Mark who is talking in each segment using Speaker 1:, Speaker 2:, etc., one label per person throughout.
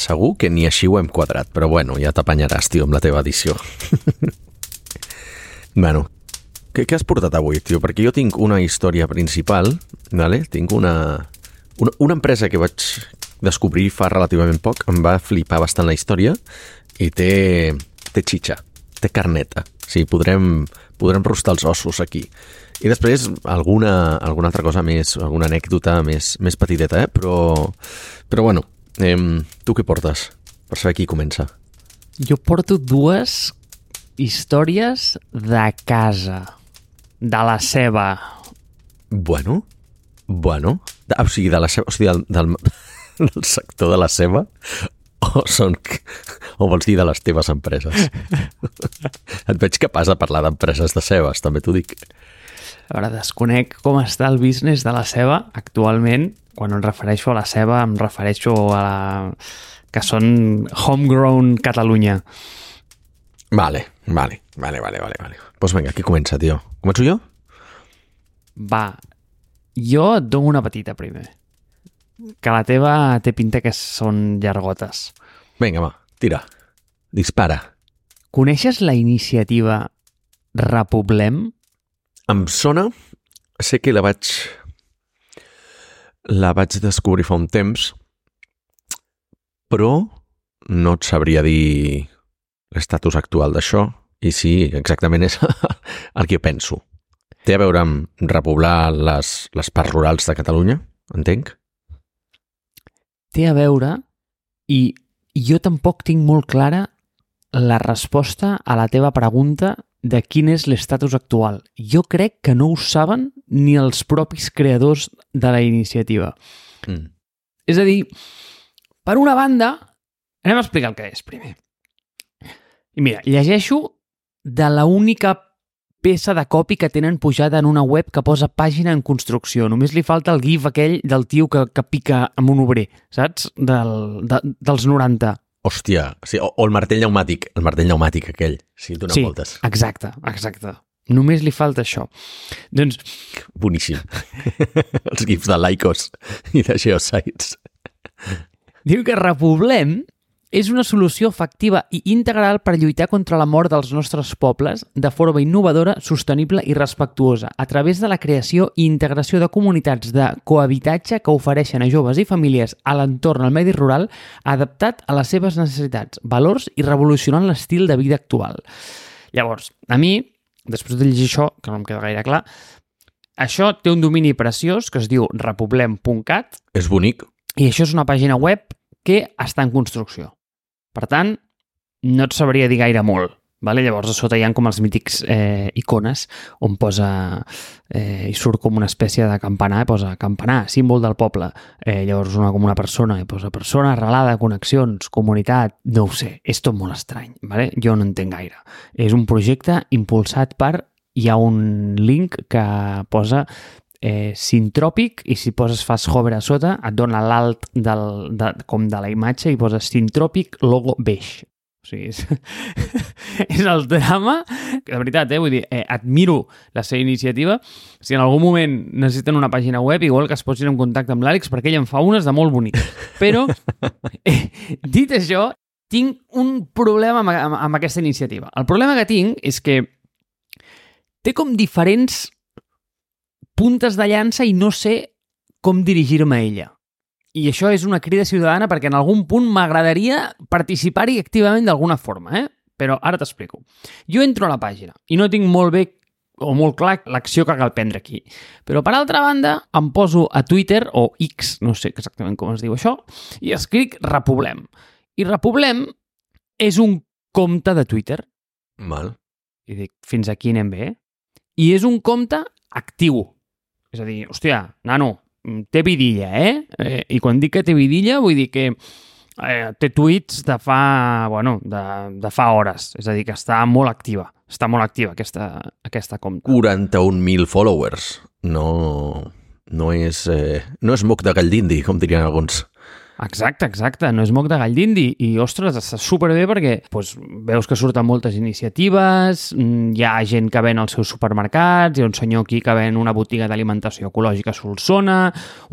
Speaker 1: segur que ni així ho hem quadrat, però bueno, ja t'apanyaràs, tio, amb la teva edició. bueno, què, què has portat avui, tio? Perquè jo tinc una història principal, vale? tinc una, una, una empresa que vaig descobrir fa relativament poc, em va flipar bastant la història i té, té xitxa, té carneta. Sí, podrem, podrem rostar els ossos aquí. I després alguna, alguna altra cosa més, alguna anècdota més, més petiteta, eh? però, però bueno, eh, tu què portes? Per saber qui comença.
Speaker 2: Jo porto dues històries de casa, de la seva.
Speaker 1: Bueno, bueno, de, o sigui, de la seva, o sigui, del, del, del sector de la seva o són o vols dir de les teves empreses? Et veig capaç de parlar d'empreses de seves, també t'ho dic.
Speaker 2: A veure, desconec com està el business de la ceba actualment. Quan em refereixo a la ceba, em refereixo a la... que són homegrown Catalunya.
Speaker 1: Vale, vale, vale, vale, vale. vale. Pues vinga, qui comença, tio? Començo jo?
Speaker 2: Va, jo et dono una petita primer. Que la teva té pinta que són llargotes.
Speaker 1: Vinga, va, tira. Dispara.
Speaker 2: Coneixes la iniciativa Repoblem?
Speaker 1: Em sona, sé que la vaig la vaig descobrir fa un temps, però no et sabria dir l'estatus actual d'això i sí, exactament és el que penso. Té a veure amb repoblar les, les parts rurals de Catalunya, entenc?
Speaker 2: Té a veure i jo tampoc tinc molt clara la resposta a la teva pregunta de quin és l'estatus actual. Jo crec que no ho saben ni els propis creadors de la iniciativa.
Speaker 1: Mm.
Speaker 2: És a dir, per una banda, anem a explicar el que és primer. I mira, llegeixo de la única peça de copy que tenen pujada en una web que posa pàgina en construcció. Només li falta el gif aquell del tio que, que pica amb un obrer, saps? Del, de, dels 90.
Speaker 1: Hòstia, sí, o, o el martell pneumàtic, el martell pneumàtic aquell, sí, dona
Speaker 2: sí,
Speaker 1: voltes.
Speaker 2: exacte, exacte. Només li falta això. Doncs
Speaker 1: Boníssim. Els gifs de Lycos i de Geosites.
Speaker 2: diu que Repoblem és una solució efectiva i integral per lluitar contra la mort dels nostres pobles de forma innovadora, sostenible i respectuosa, a través de la creació i integració de comunitats de cohabitatge que ofereixen a joves i famílies a l'entorn al medi rural adaptat a les seves necessitats, valors i revolucionant l'estil de vida actual. Llavors, a mi, després de llegir això, que no em queda gaire clar, això té un domini preciós que es diu repoblem.cat
Speaker 1: És bonic.
Speaker 2: i això és una pàgina web que està en construcció. Per tant, no et sabria dir gaire molt. Vale? Llavors, a sota hi ha com els mítics eh, icones on posa eh, i surt com una espècie de campanar, posa campanar, símbol del poble. Eh, llavors, una com una persona, i posa persona, arrelada, connexions, comunitat, no ho sé, és tot molt estrany. Vale? Jo no entenc gaire. És un projecte impulsat per... Hi ha un link que posa eh, Sintròpic i si poses fas hover a sota et dona l'alt de, com de la imatge i poses Sintròpic logo beix. O sigui, és, és el drama, de veritat, eh, vull dir, eh, admiro la seva iniciativa. Si en algun moment necessiten una pàgina web, igual que es posin en contacte amb l'Àlex, perquè ell en fa unes de molt boniques. Però, eh, dit això, tinc un problema amb, amb, amb aquesta iniciativa. El problema que tinc és que té com diferents puntes de llança i no sé com dirigir-me a ella. I això és una crida ciutadana perquè en algun punt m'agradaria participar-hi activament d'alguna forma, eh? Però ara t'explico. Jo entro a la pàgina i no tinc molt bé o molt clar l'acció que cal prendre aquí. Però, per altra banda, em poso a Twitter, o X, no sé exactament com es diu això, i escric Repoblem. I Repoblem és un compte de Twitter.
Speaker 1: Mal.
Speaker 2: I dic, fins aquí anem bé. I és un compte actiu. És a dir, hòstia, nano, mm, té vidilla, eh? eh? I quan dic que té vidilla, vull dir que eh, té tuits de fa, bueno, de, de fa hores. És a dir, que està molt activa. Està molt activa aquesta, aquesta compte.
Speaker 1: 41.000 followers. No, no és, eh, no és moc de gall d'indi, com dirien alguns.
Speaker 2: Exacte, exacte, no és moc de gall d'indi. I, ostres, està superbé perquè doncs, veus que surten moltes iniciatives, mm, hi ha gent que ven als seus supermercats, hi ha un senyor aquí que ven una botiga d'alimentació ecològica a Solsona,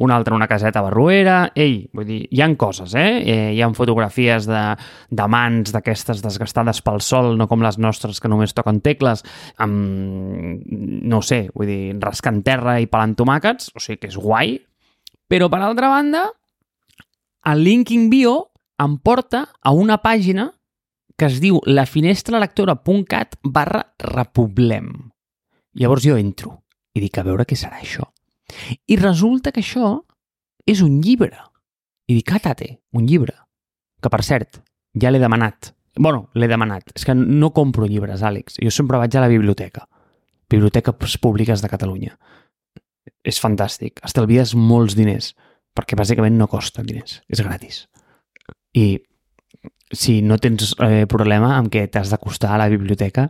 Speaker 2: un altre una caseta a Barruera, ei, vull dir, hi han coses, eh? eh hi han fotografies de, de mans d'aquestes desgastades pel sol, no com les nostres que només toquen tecles, amb, no sé, vull dir, rascant terra i pelant tomàquets, o sigui que és guai, però per altra banda, el Linking Bio em porta a una pàgina que es diu lafinestralectora.cat barra repoblem. Llavors jo entro i dic a veure què serà això. I resulta que això és un llibre. I dic, catate, ah, un llibre. Que, per cert, ja l'he demanat. bueno, l'he demanat. És que no compro llibres, Àlex. Jo sempre vaig a la biblioteca. Biblioteques públiques de Catalunya. És fantàstic. Estalvies molts diners perquè bàsicament no costa diners, és gratis. I si no tens eh, problema amb que t'has d'acostar a la biblioteca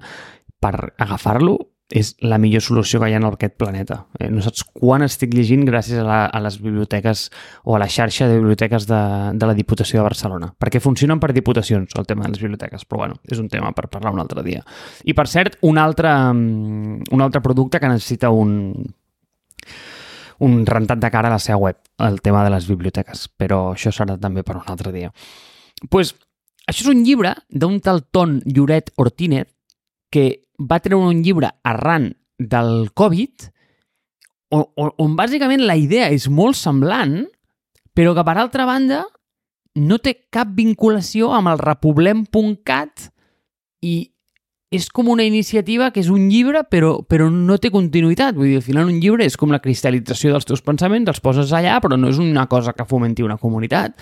Speaker 2: per agafar-lo, és la millor solució que hi ha en aquest planeta. Eh, no saps quan estic llegint gràcies a, la, a les biblioteques o a la xarxa de biblioteques de, de la Diputació de Barcelona. Perquè funcionen per diputacions, el tema de les biblioteques, però bueno, és un tema per parlar un altre dia. I per cert, un altre, mm, un altre producte que necessita un, un rentat de cara a la seva web, el tema de les biblioteques, però això serà també per un altre dia. pues, això és un llibre d'un tal Ton Lloret Ortínez que va treure un llibre arran del Covid on, on, on bàsicament la idea és molt semblant, però que per altra banda no té cap vinculació amb el repoblem.cat i és com una iniciativa que és un llibre però, però no té continuïtat. Vull dir, al final un llibre és com la cristal·lització dels teus pensaments, els poses allà, però no és una cosa que fomenti una comunitat.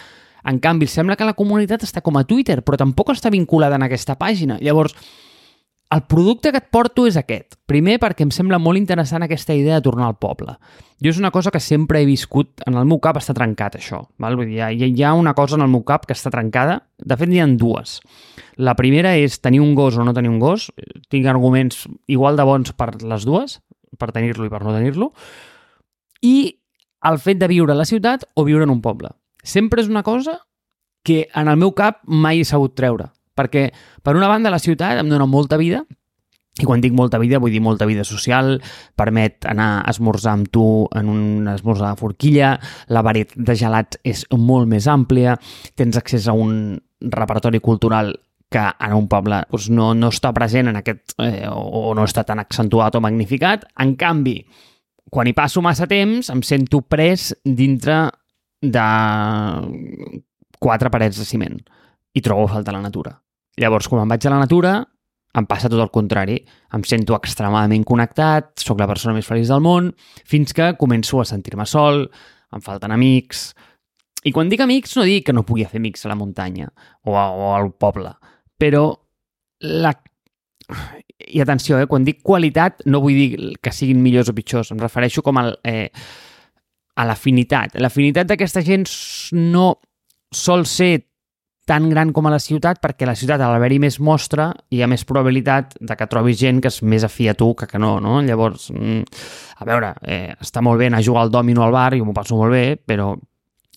Speaker 2: En canvi, sembla que la comunitat està com a Twitter, però tampoc està vinculada en aquesta pàgina. Llavors, el producte que et porto és aquest. Primer, perquè em sembla molt interessant aquesta idea de tornar al poble. Jo és una cosa que sempre he viscut, en el meu cap està trencat això. Val? Vull dir, hi, hi ha una cosa en el meu cap que està trencada, de fet n'hi ha dues. La primera és tenir un gos o no tenir un gos. Tinc arguments igual de bons per les dues, per tenir-lo i per no tenir-lo. I el fet de viure a la ciutat o viure en un poble. Sempre és una cosa que en el meu cap mai he sabut treure perquè, per una banda, la ciutat em dona molta vida, i quan dic molta vida, vull dir molta vida social, permet anar a esmorzar amb tu en un esmorzar de forquilla, la varietat de gelats és molt més àmplia, tens accés a un repertori cultural que en un poble doncs, no, no està present en aquest, eh, o no està tan accentuat o magnificat. En canvi, quan hi passo massa temps, em sento pres dintre de quatre parets de ciment i trobo a faltar la natura. Llavors, quan em vaig a la natura, em passa tot el contrari. Em sento extremadament connectat, sóc la persona més feliç del món, fins que començo a sentir-me sol, em falten amics... I quan dic amics, no dic que no pugui fer amics a la muntanya o, a, o al poble, però la... I atenció, eh? quan dic qualitat no vull dir que siguin millors o pitjors, em refereixo com al, eh, a l'afinitat. L'afinitat d'aquesta gent no sol ser tan gran com a la ciutat perquè la ciutat, al haver-hi més mostra, hi ha més probabilitat de que trobis gent que és més afí a tu que que no, no? Llavors, mm, a veure, eh, està molt bé anar a jugar al dòmino al bar, i m'ho passo molt bé, però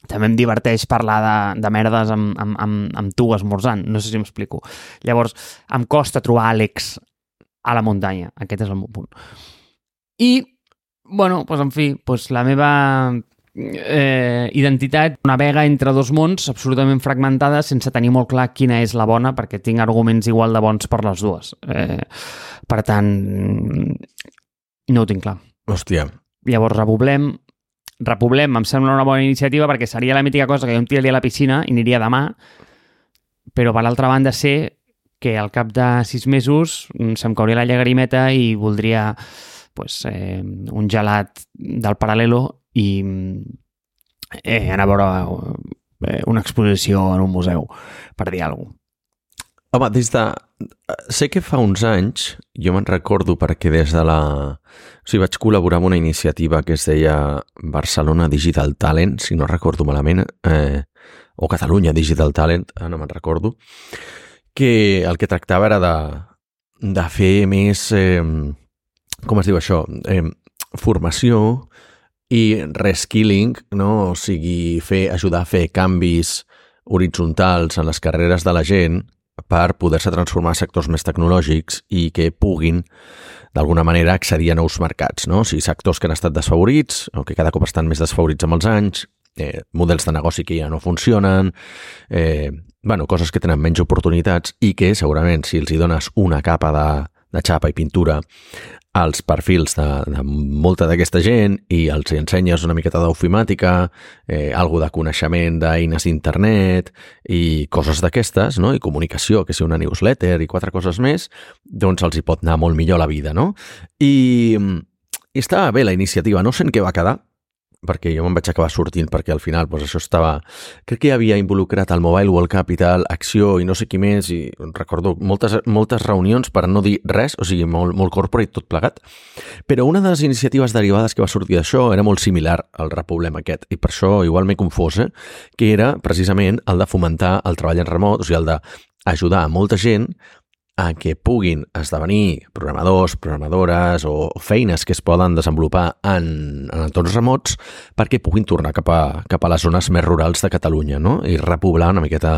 Speaker 2: també em diverteix parlar de, de merdes amb, amb, amb, amb tu esmorzant, no sé si m'explico. Llavors, em costa trobar Àlex a la muntanya, aquest és el meu punt. I, bueno, doncs, en fi, doncs la meva eh, identitat navega entre dos mons absolutament fragmentada sense tenir molt clar quina és la bona perquè tinc arguments igual de bons per les dues. Eh, per tant, no ho tinc clar.
Speaker 1: Hòstia.
Speaker 2: Llavors repoblem, repoblem em sembla una bona iniciativa perquè seria la mítica cosa que jo em tiraria a la piscina i aniria demà, però per l'altra banda sé que al cap de sis mesos se'm cauria la llagrimeta i voldria pues, eh, un gelat del paral·lelo i eh, anar a veure eh, una exposició en un museu, per dir alguna cosa.
Speaker 1: Home, des de... Sé que fa uns anys, jo me'n recordo perquè des de la... O sigui, vaig col·laborar amb una iniciativa que es deia Barcelona Digital Talent, si no recordo malament, eh, o Catalunya Digital Talent, no me'n recordo, que el que tractava era de, de fer més... Eh, com es diu això? Eh, formació i reskilling, no? o sigui, fer, ajudar a fer canvis horitzontals en les carreres de la gent per poder-se transformar a sectors més tecnològics i que puguin, d'alguna manera, accedir a nous mercats. No? O sigui, sectors que han estat desfavorits o que cada cop estan més desfavorits amb els anys, eh, models de negoci que ja no funcionen, eh, bueno, coses que tenen menys oportunitats i que segurament si els hi dones una capa de, de xapa i pintura als perfils de, de molta d'aquesta gent i els ensenyes una miqueta d'ofimàtica, eh, algo de coneixement d'eines d'internet i coses d'aquestes, no? i comunicació, que sigui una newsletter i quatre coses més, doncs els hi pot anar molt millor la vida. No? I, i estava bé la iniciativa, no sé en què va quedar, perquè jo me'n vaig acabar sortint perquè al final doncs, això estava... Crec que havia involucrat el Mobile World Capital, Acció i no sé qui més, i recordo moltes, moltes reunions per no dir res, o sigui, molt, molt corporate tot plegat. Però una de les iniciatives derivades que va sortir d'això era molt similar al reproblem aquest, i per això igual m'he confós, eh? que era precisament el de fomentar el treball en remot, o sigui, el d'ajudar a molta gent a que puguin esdevenir programadors, programadores o, feines que es poden desenvolupar en, en entorns remots perquè puguin tornar cap a, cap a les zones més rurals de Catalunya no? i repoblar una miqueta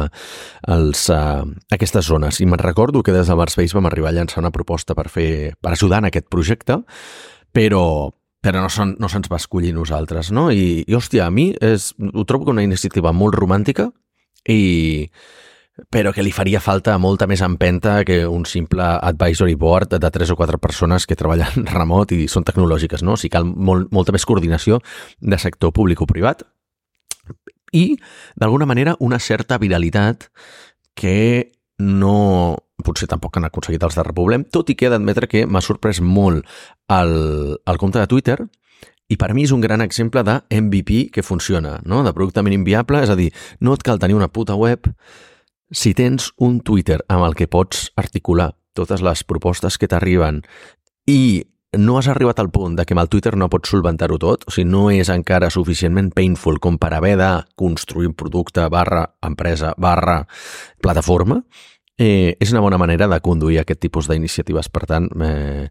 Speaker 1: els, uh, aquestes zones. I me'n recordo que des de Marspace vam arribar a llançar una proposta per, fer, per ajudar en aquest projecte, però, però no, son, no se'ns va escollir nosaltres, no? I, i hòstia, a mi és, ho trobo una iniciativa molt romàntica i, però que li faria falta molta més empenta que un simple advisory board de tres o quatre persones que treballen remot i són tecnològiques, no? O sigui, cal molt, molta més coordinació de sector públic o privat i, d'alguna manera, una certa viralitat que no potser tampoc han aconseguit els de Repoblem, tot i que he d'admetre que m'ha sorprès molt el, el compte de Twitter i per mi és un gran exemple de MVP que funciona, no? de producte mínim viable, és a dir, no et cal tenir una puta web, si tens un Twitter amb el que pots articular totes les propostes que t'arriben i no has arribat al punt de que amb el Twitter no pots solventar-ho tot, o sigui, no és encara suficientment painful com per haver de construir un producte barra empresa barra plataforma, eh, és una bona manera de conduir aquest tipus d'iniciatives. Per tant, eh,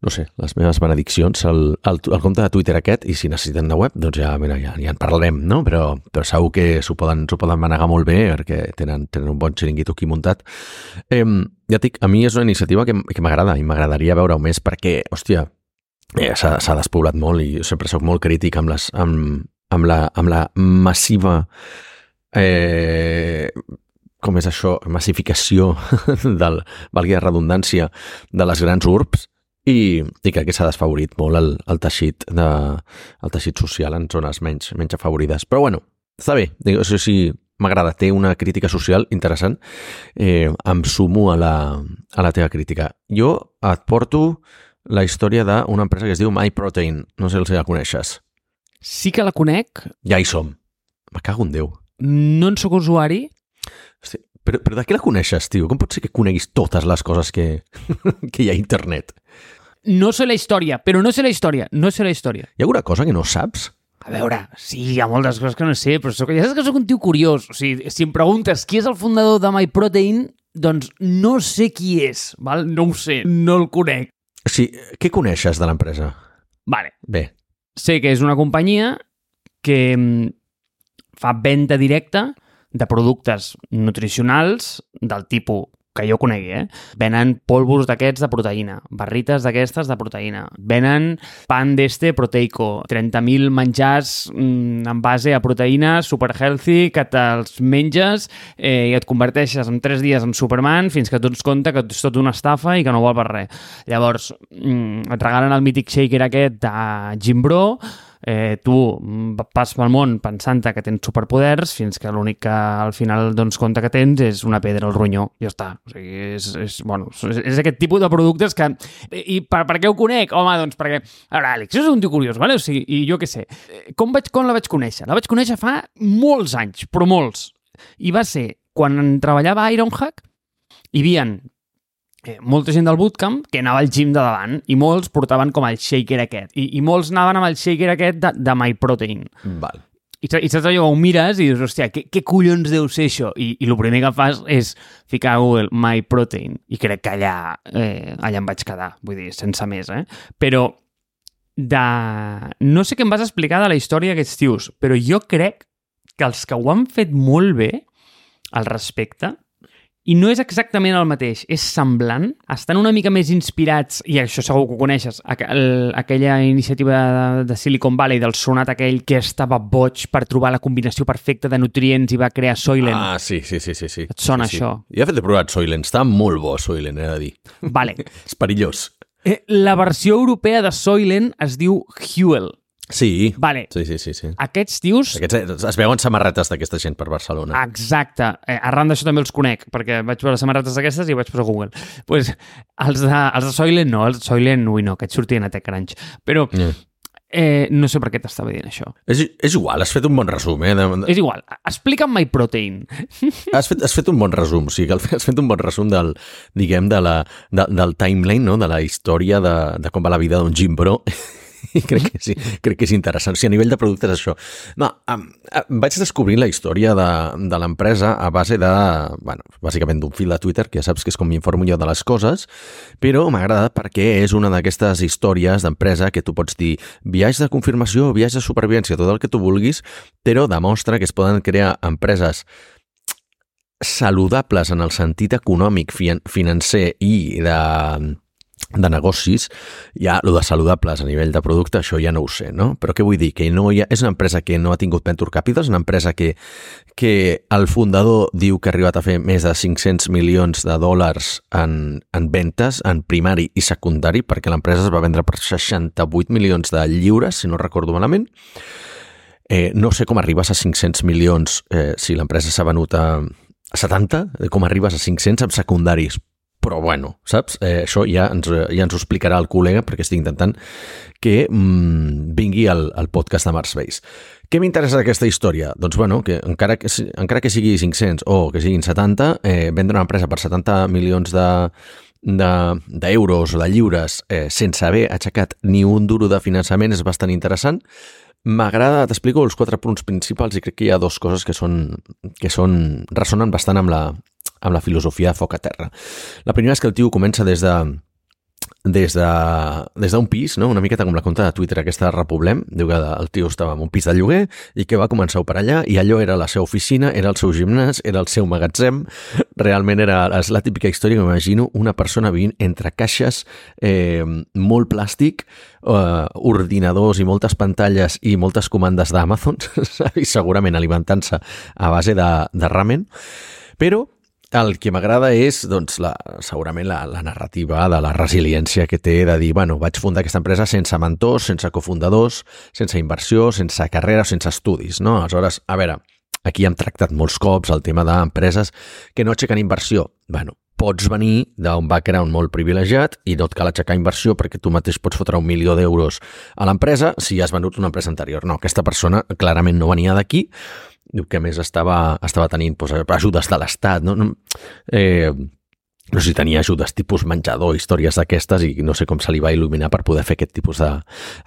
Speaker 1: no sé, les meves benediccions al, al, al compte de Twitter aquest i si necessiten una web, doncs ja, mira, ja, ja en parlarem, no? Però, però segur que s'ho poden, poden manegar molt bé perquè tenen, tenen un bon xiringuito aquí muntat. Eh, ja dic, a mi és una iniciativa que, que m'agrada i m'agradaria veure-ho més perquè, hòstia, eh, s'ha despoblat molt i sempre sóc molt crític amb, les, amb, amb, la, amb la massiva eh, com és això, massificació del, valgui la redundància, de les grans urbs, i, i crec que s'ha desfavorit molt el, el, teixit de, el teixit social en zones menys, menys afavorides. Però bueno, està bé, o sigui, si m'agrada, té una crítica social interessant, eh, em sumo a la, a la teva crítica. Jo et porto la història d'una empresa que es diu MyProtein. No sé si la coneixes.
Speaker 2: Sí que la conec.
Speaker 1: Ja hi som. Me cago en Déu.
Speaker 2: No en sóc usuari.
Speaker 1: Hosti, però, però de què la coneixes, tio? Com pot ser que coneguis totes les coses que, que hi ha a internet?
Speaker 2: No sé la història, però no sé la història, no sé la història.
Speaker 1: Hi ha alguna cosa que no saps?
Speaker 2: A veure, sí, hi ha moltes coses que no sé, però soc, ja saps que sóc un tio curiós. O sigui, si em preguntes qui és el fundador de MyProtein, doncs no sé qui és, val? no ho sé, no el conec.
Speaker 1: Sí, què coneixes de l'empresa?
Speaker 2: Vale.
Speaker 1: Bé.
Speaker 2: Sé que és una companyia que mm, fa venda directa de productes nutricionals del tipus que jo conegui, eh? Venen polvos d'aquests de proteïna, barrites d'aquestes de proteïna, venen pan d'este proteico, 30.000 menjars mm, en base a proteïna super healthy que te'ls menges eh, i et converteixes en 3 dies en Superman fins que tu ens compte que és tot una estafa i que no vol per res. Llavors, mm, et regalen el mític shaker aquest de Gimbro, eh, tu vas pel món pensant que tens superpoders fins que l'únic que al final dones compte que tens és una pedra al ronyó. Ja està. O sigui, és, és, bueno, és, és aquest tipus de productes que... I per, per què ho conec? Home, doncs perquè... A veure, Àlex, és un tio curiós, vale? o sigui, i jo què sé. Com, vaig, com la vaig conèixer? La vaig conèixer fa molts anys, però molts. I va ser quan treballava a Ironhack, hi havia eh, molta gent del bootcamp que anava al gym de davant i molts portaven com el shaker aquest i, i molts anaven amb el shaker aquest de, de MyProtein.
Speaker 1: Val.
Speaker 2: I, i saps allò, ho mires i dius, hòstia, què, què collons deu ser això? I, i el primer que fas és ficar a Google MyProtein i crec que allà, eh, allà em vaig quedar, vull dir, sense més, eh? Però de... No sé què em vas explicar de la història d'aquests tios, però jo crec que els que ho han fet molt bé al respecte i no és exactament el mateix, és semblant, estan una mica més inspirats, i això segur que ho coneixes, aqu aquella iniciativa de, de Silicon Valley del sonat aquell que estava boig per trobar la combinació perfecta de nutrients i va crear Soylent.
Speaker 1: Ah, sí, sí, sí. sí, sí.
Speaker 2: Et sona
Speaker 1: sí, sí.
Speaker 2: això?
Speaker 1: Jo he fet de provat Soylent, està molt bo Soylent, he de dir.
Speaker 2: Vale.
Speaker 1: És perillós.
Speaker 2: Eh, La versió europea de Soylent es diu Huel.
Speaker 1: Sí.
Speaker 2: Vale.
Speaker 1: Sí, sí, sí. sí.
Speaker 2: Aquests tios
Speaker 1: Aquests, eh, es veuen samarretes d'aquesta gent per Barcelona.
Speaker 2: Exacte. Eh, arran d'això també els conec, perquè vaig veure samarretes d'aquestes i vaig posar Google. pues, els, de, els de Soylent no, els de Soylent, ui no, aquests sortien a TechCrunch. Però
Speaker 1: Mm.
Speaker 2: eh, no sé per què t'estava dient això.
Speaker 1: És, és igual, has fet un bon resum, eh? De,
Speaker 2: És igual, explica'm MyProtein.
Speaker 1: has, fet, has fet un bon resum, o sigui, que has fet un bon resum del, diguem, de la, de, del timeline, no? de la història de, de com va la vida d'un gimbro i crec que sí, crec que és interessant. O sigui, a nivell de productes, això. No, em vaig descobrir la història de, de l'empresa a base de, bueno, bàsicament d'un fil de Twitter, que ja saps que és com m'informo jo de les coses, però m'ha agradat perquè és una d'aquestes històries d'empresa que tu pots dir viatge de confirmació, viatge de supervivència, tot el que tu vulguis, però demostra que es poden crear empreses saludables en el sentit econòmic, financer i de, de negocis, ja lo de saludables a nivell de producte, això ja no ho sé, no? Però què vull dir? Que no hi ha, és una empresa que no ha tingut venture capital, és una empresa que, que el fundador diu que ha arribat a fer més de 500 milions de dòlars en, en ventes, en primari i secundari, perquè l'empresa es va vendre per 68 milions de lliures, si no recordo malament. Eh, no sé com arribes a 500 milions eh, si l'empresa s'ha venut a, a 70, eh, com arribes a 500 amb secundaris. Però bueno, saps? Eh, això ja ens, ja ens ho explicarà el col·lega perquè estic intentant que mm, vingui al, al podcast de Mars Base. Què m'interessa d'aquesta història? Doncs bueno, que encara que, encara que sigui 500 o que siguin 70, eh, vendre una empresa per 70 milions de de- d'euros o de lliures eh, sense haver aixecat ni un duro de finançament és bastant interessant. M'agrada, t'explico els quatre punts principals i crec que hi ha dues coses que són, que són ressonen bastant amb la, amb la filosofia foc a terra. La primera és que el tio comença des de des de des d'un pis, no? una miqueta com la compta de Twitter aquesta de Repoblem, diu que el tio estava en un pis de lloguer i que va començar a operar allà i allò era la seva oficina, era el seu gimnàs, era el seu magatzem, realment era és la típica història que m'imagino una persona vivint entre caixes, eh, molt plàstic, eh, ordinadors i moltes pantalles i moltes comandes d'Amazon, i segurament alimentant-se a base de, de ramen, però el que m'agrada és, doncs, la, segurament la, la narrativa de la resiliència que té de dir, bueno, vaig fundar aquesta empresa sense mentors, sense cofundadors, sense inversió, sense carrera, sense estudis, no? Aleshores, a veure, aquí hem tractat molts cops el tema d'empreses que no aixequen inversió. Bueno, pots venir d'un background molt privilegiat i no et cal aixecar inversió perquè tu mateix pots fotre un milió d'euros a l'empresa si has venut una empresa anterior. No, aquesta persona clarament no venia d'aquí, diu que més estava, estava tenint doncs, ajudes de l'Estat, no? no eh, no sé si tenia ajudes tipus menjador, històries d'aquestes i no sé com se li va il·luminar per poder fer aquest tipus de,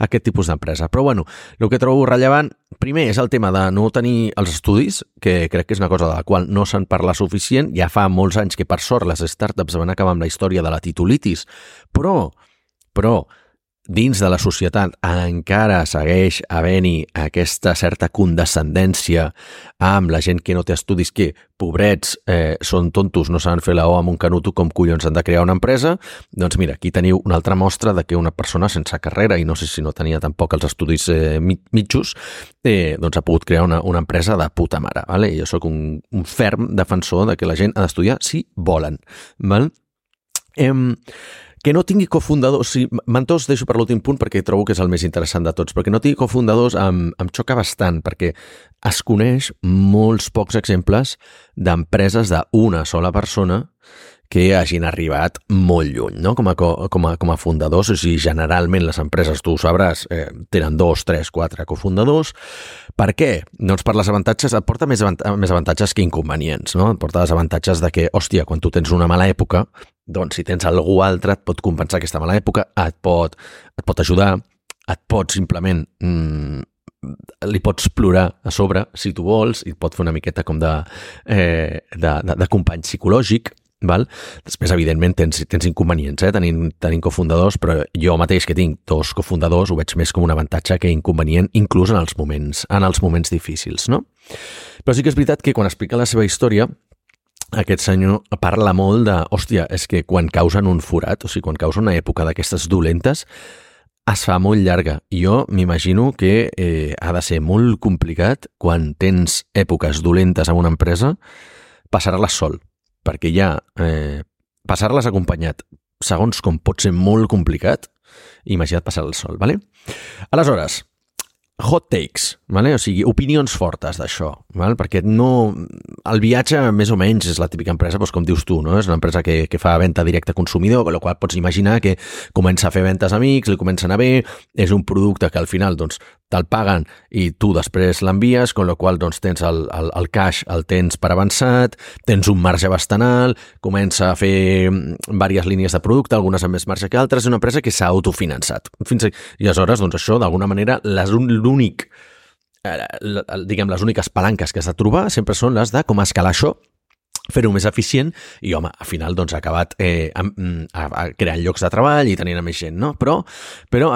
Speaker 1: aquest tipus d'empresa. Però bueno, el que trobo rellevant, primer és el tema de no tenir els estudis, que crec que és una cosa de la qual no se'n parla suficient. Ja fa molts anys que per sort les startups van acabar amb la història de la titulitis, però, però dins de la societat encara segueix havent-hi aquesta certa condescendència amb la gent que no té estudis que, pobrets, eh, són tontos, no saben fer la O amb un canuto, com collons han de crear una empresa, doncs mira, aquí teniu una altra mostra de que una persona sense carrera, i no sé si no tenia tampoc els estudis eh, mi- mitjos, eh, doncs ha pogut crear una, una empresa de puta mare. Vale? Jo sóc un, un ferm defensor de que la gent ha d'estudiar si volen. Val? Em, que no tingui cofundadors, sí, mentors deixo per l'últim punt perquè trobo que és el més interessant de tots, perquè no tingui cofundadors em, em xoca bastant, perquè es coneix molts pocs exemples d'empreses d'una sola persona que hagin arribat molt lluny, no? com, a, co- com, a, com a fundadors, o sigui, generalment les empreses, tu ho sabràs, eh, tenen dos, tres, quatre cofundadors. Per què? Doncs per les avantatges, et porta més, avant més avantatges que inconvenients, no? Et porta les avantatges de que, hòstia, quan tu tens una mala època, doncs si tens algú altre et pot compensar aquesta mala època, et pot, et pot ajudar, et pot simplement mm, li pots plorar a sobre si tu vols i et pot fer una miqueta com de, eh, de, de, de company psicològic Val? Després, evidentment, tens, tens inconvenients, eh? tenint, tenint cofundadors, però jo mateix que tinc dos cofundadors ho veig més com un avantatge que inconvenient, inclús en els moments, en els moments difícils. No? Però sí que és veritat que quan explica la seva història, aquest senyor parla molt de, hòstia, és que quan causen un forat, o sigui, quan causa una època d'aquestes dolentes, es fa molt llarga. Jo m'imagino que eh, ha de ser molt complicat quan tens èpoques dolentes en una empresa passar-les sol perquè ja eh, passar-les acompanyat segons com pot ser molt complicat, imagina't passar el sol, ¿vale? Aleshores, hot takes, vale? o sigui, opinions fortes d'això, vale? perquè no... El viatge, més o menys, és la típica empresa, doncs, com dius tu, no? és una empresa que, que fa venda directa a consumidor, amb la qual pots imaginar que comença a fer ventes amics, li comença a anar bé, és un producte que al final doncs, te'l paguen i tu després l'envies, amb la qual doncs, tens el, el, el cash, el tens per avançat, tens un marge bastant alt, comença a fer diverses línies de producte, algunes amb més marge que altres, és una empresa que s'ha autofinançat. Fins a... I aleshores, doncs, això, d'alguna manera, l'únic eh, diguem, les úniques palanques que has de trobar sempre són les de com escalar això fer-ho més eficient i, home, al final doncs, ha acabat eh, amb, a, a creant llocs de treball i tenint més gent, no? Però, però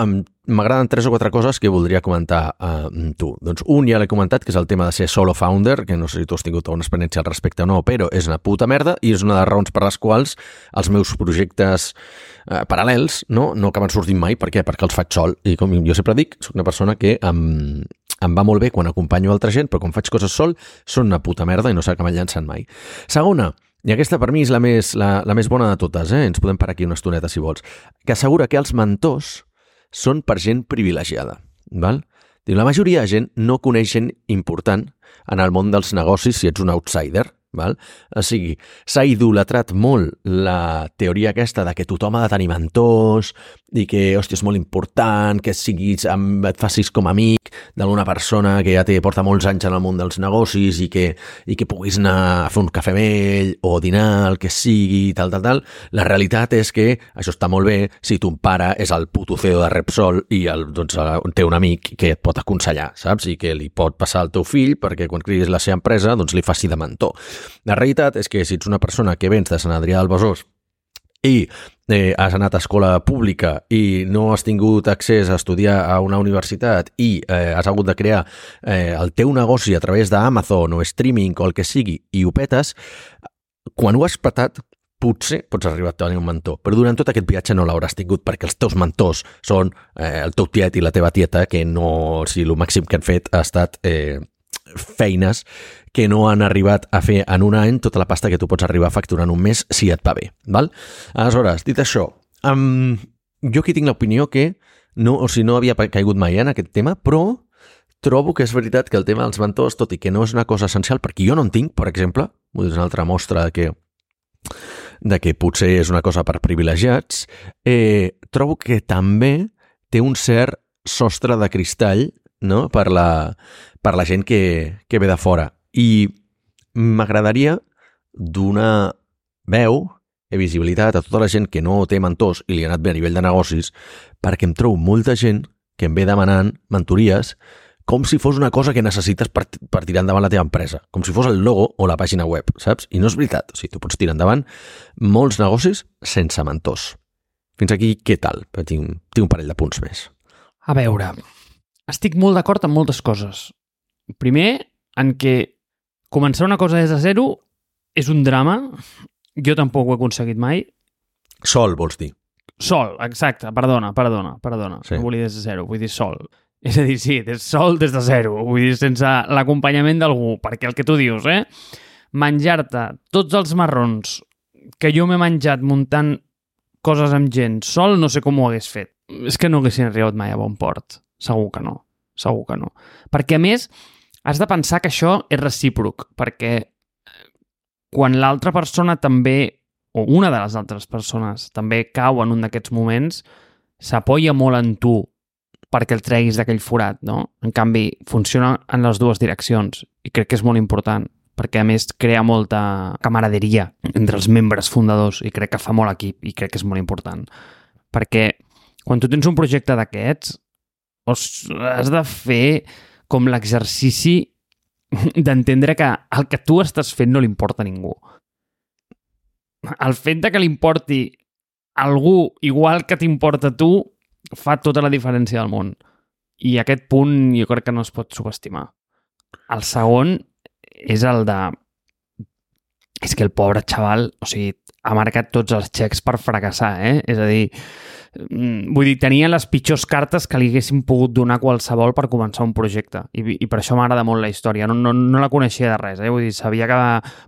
Speaker 1: m'agraden tres o quatre coses que voldria comentar uh, tu. Doncs un ja l'he comentat, que és el tema de ser solo founder, que no sé si tu has tingut alguna experiència al respecte o no, però és una puta merda i és una de les raons per les quals els meus projectes eh, paral·lels no, no acaben sortint mai. Per què? Perquè els faig sol. I com jo sempre dic, soc una persona que em, em va molt bé quan acompanyo altra gent, però quan faig coses sol són una puta merda i no s'acaben llançant mai. Segona, i aquesta per mi és la més, la, la més bona de totes, eh? ens podem parar aquí una estoneta si vols, que assegura que els mentors són per gent privilegiada. Val? Diu, la majoria de gent no coneix gent important en el món dels negocis si ets un outsider. Val? O sigui, s'ha idolatrat molt la teoria aquesta de que tothom ha de tenir mentors i que, hòstia, és molt important que siguis, et facis com a amic d'alguna persona que ja té, porta molts anys en el món dels negocis i que, i que puguis anar a fer un cafè amb ell o dinar, el que sigui, tal, tal, tal. La realitat és que això està molt bé si ton pare és el puto CEO de Repsol i el, doncs, té un amic que et pot aconsellar, saps? I que li pot passar al teu fill perquè quan criguis la seva empresa doncs li faci de mentor. La realitat és que si ets una persona que vens de Sant Adrià del Besòs i eh, has anat a escola pública i no has tingut accés a estudiar a una universitat i eh, has hagut de crear eh, el teu negoci a través d'Amazon o streaming o el que sigui i ho petes, quan ho has petat, potser pots arribar a tenir un mentor, però durant tot aquest viatge no l'hauràs tingut perquè els teus mentors són eh, el teu tiet i la teva tieta que no, sigui, el màxim que han fet ha estat eh, feines que no han arribat a fer en un any tota la pasta que tu pots arribar a facturar en un mes si et va bé. Val? Aleshores, dit això, um, jo aquí tinc l'opinió que no, o sigui, no havia caigut mai en aquest tema, però trobo que és veritat que el tema dels mentors, tot i que no és una cosa essencial, perquè jo no en tinc, per exemple, és una altra mostra de que de que potser és una cosa per privilegiats, eh, trobo que també té un cert sostre de cristall no? per, la, per la gent que, que ve de fora. I m'agradaria donar veu i visibilitat a tota la gent que no té mentors i li ha anat bé a nivell de negocis, perquè em trobo molta gent que em ve demanant mentories com si fos una cosa que necessites per, per tirar endavant la teva empresa, com si fos el logo o la pàgina web, saps? I no és veritat, o sigui, tu pots tirar endavant molts negocis sense mentors. Fins aquí, què tal? Tinc, tinc un parell de punts més.
Speaker 2: A veure, estic molt d'acord amb moltes coses. Primer, en què començar una cosa des de zero és un drama. Jo tampoc ho he aconseguit mai.
Speaker 1: Sol, vols dir?
Speaker 2: Sol, exacte. Perdona, perdona, perdona. Sí. No volia des de zero, vull dir sol. És a dir, sí, des sol des de zero. Vull dir, sense l'acompanyament d'algú. Perquè el que tu dius, eh? Menjar-te tots els marrons que jo m'he menjat muntant coses amb gent sol, no sé com ho hagués fet. És que no haguessin arribat mai a bon port. Segur que no. Segur que no. Perquè, a més, has de pensar que això és recíproc, perquè eh, quan l'altra persona també, o una de les altres persones, també cau en un d'aquests moments, s'apoya molt en tu perquè el treguis d'aquell forat, no? En canvi, funciona en les dues direccions i crec que és molt important perquè a més crea molta camaraderia entre els membres fundadors i crec que fa molt equip i crec que és molt important. Perquè quan tu tens un projecte d'aquests, has de fer com l'exercici d'entendre que el que tu estàs fent no li importa a ningú. el fet de que li importi algú igual que t'importa tu fa tota la diferència del món. I aquest punt jo crec que no es pot subestimar. El segon és el de... És que el pobre xaval, o sigui, ha marcat tots els xecs per fracassar, eh? És a dir, mm, vull dir, tenia les pitjors cartes que li haguessin pogut donar qualsevol per començar un projecte. I, i per això m'agrada molt la història. No, no, no la coneixia de res, eh? Vull dir, sabia que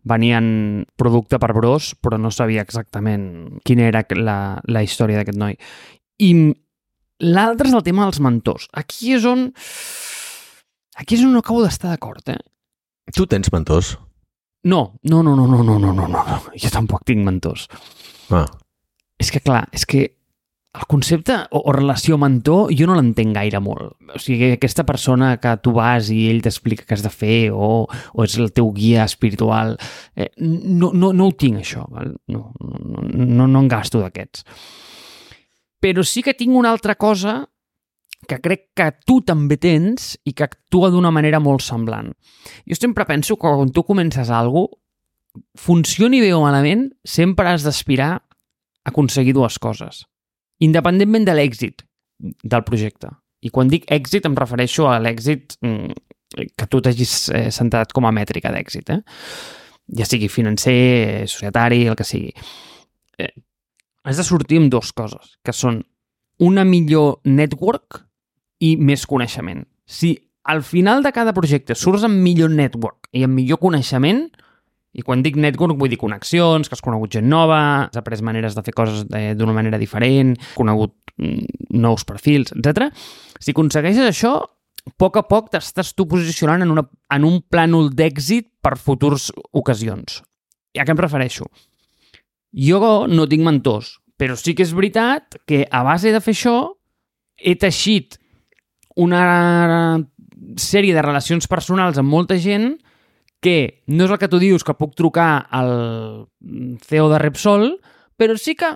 Speaker 2: venien producte per bros, però no sabia exactament quina era la, la història d'aquest noi. I l'altre és el tema dels mentors. Aquí és on... Aquí és on no acabo d'estar d'acord, eh?
Speaker 1: Tu tens mentors?
Speaker 2: No, no, no, no, no, no, no, no, no. Jo tampoc tinc mentors.
Speaker 1: Ah.
Speaker 2: És que, clar, és que el concepte o, o relació mentor jo no l'entenc gaire molt. O sigui, aquesta persona que tu vas i ell t'explica què has de fer o, o és el teu guia espiritual, eh, no, no, no ho tinc, això. Val? No, no, no, no en gasto d'aquests. Però sí que tinc una altra cosa que crec que tu també tens i que actua d'una manera molt semblant. Jo sempre penso que quan tu comences alguna cosa, funcioni bé o malament, sempre has d'aspirar a aconseguir dues coses, independentment de l'èxit del projecte. I quan dic èxit em refereixo a l'èxit mm, que tu t'hagis eh, centrat com a mètrica d'èxit, eh? ja sigui financer, societari, el que sigui. Eh, has de sortir amb dues coses, que són una millor network i més coneixement. Si al final de cada projecte surts amb millor network i amb millor coneixement, i quan dic network vull dir connexions, que has conegut gent nova, has après maneres de fer coses eh, d'una manera diferent, conegut mm, nous perfils, etc. Si aconsegueixes això, a poc a poc t'estàs tu posicionant en, una, en un plànol d'èxit per futurs ocasions. I a què em refereixo? Jo no tinc mentors, però sí que és veritat que a base de fer això he teixit una sèrie de relacions personals amb molta gent que no és el que tu dius que puc trucar al CEO de Repsol, però sí que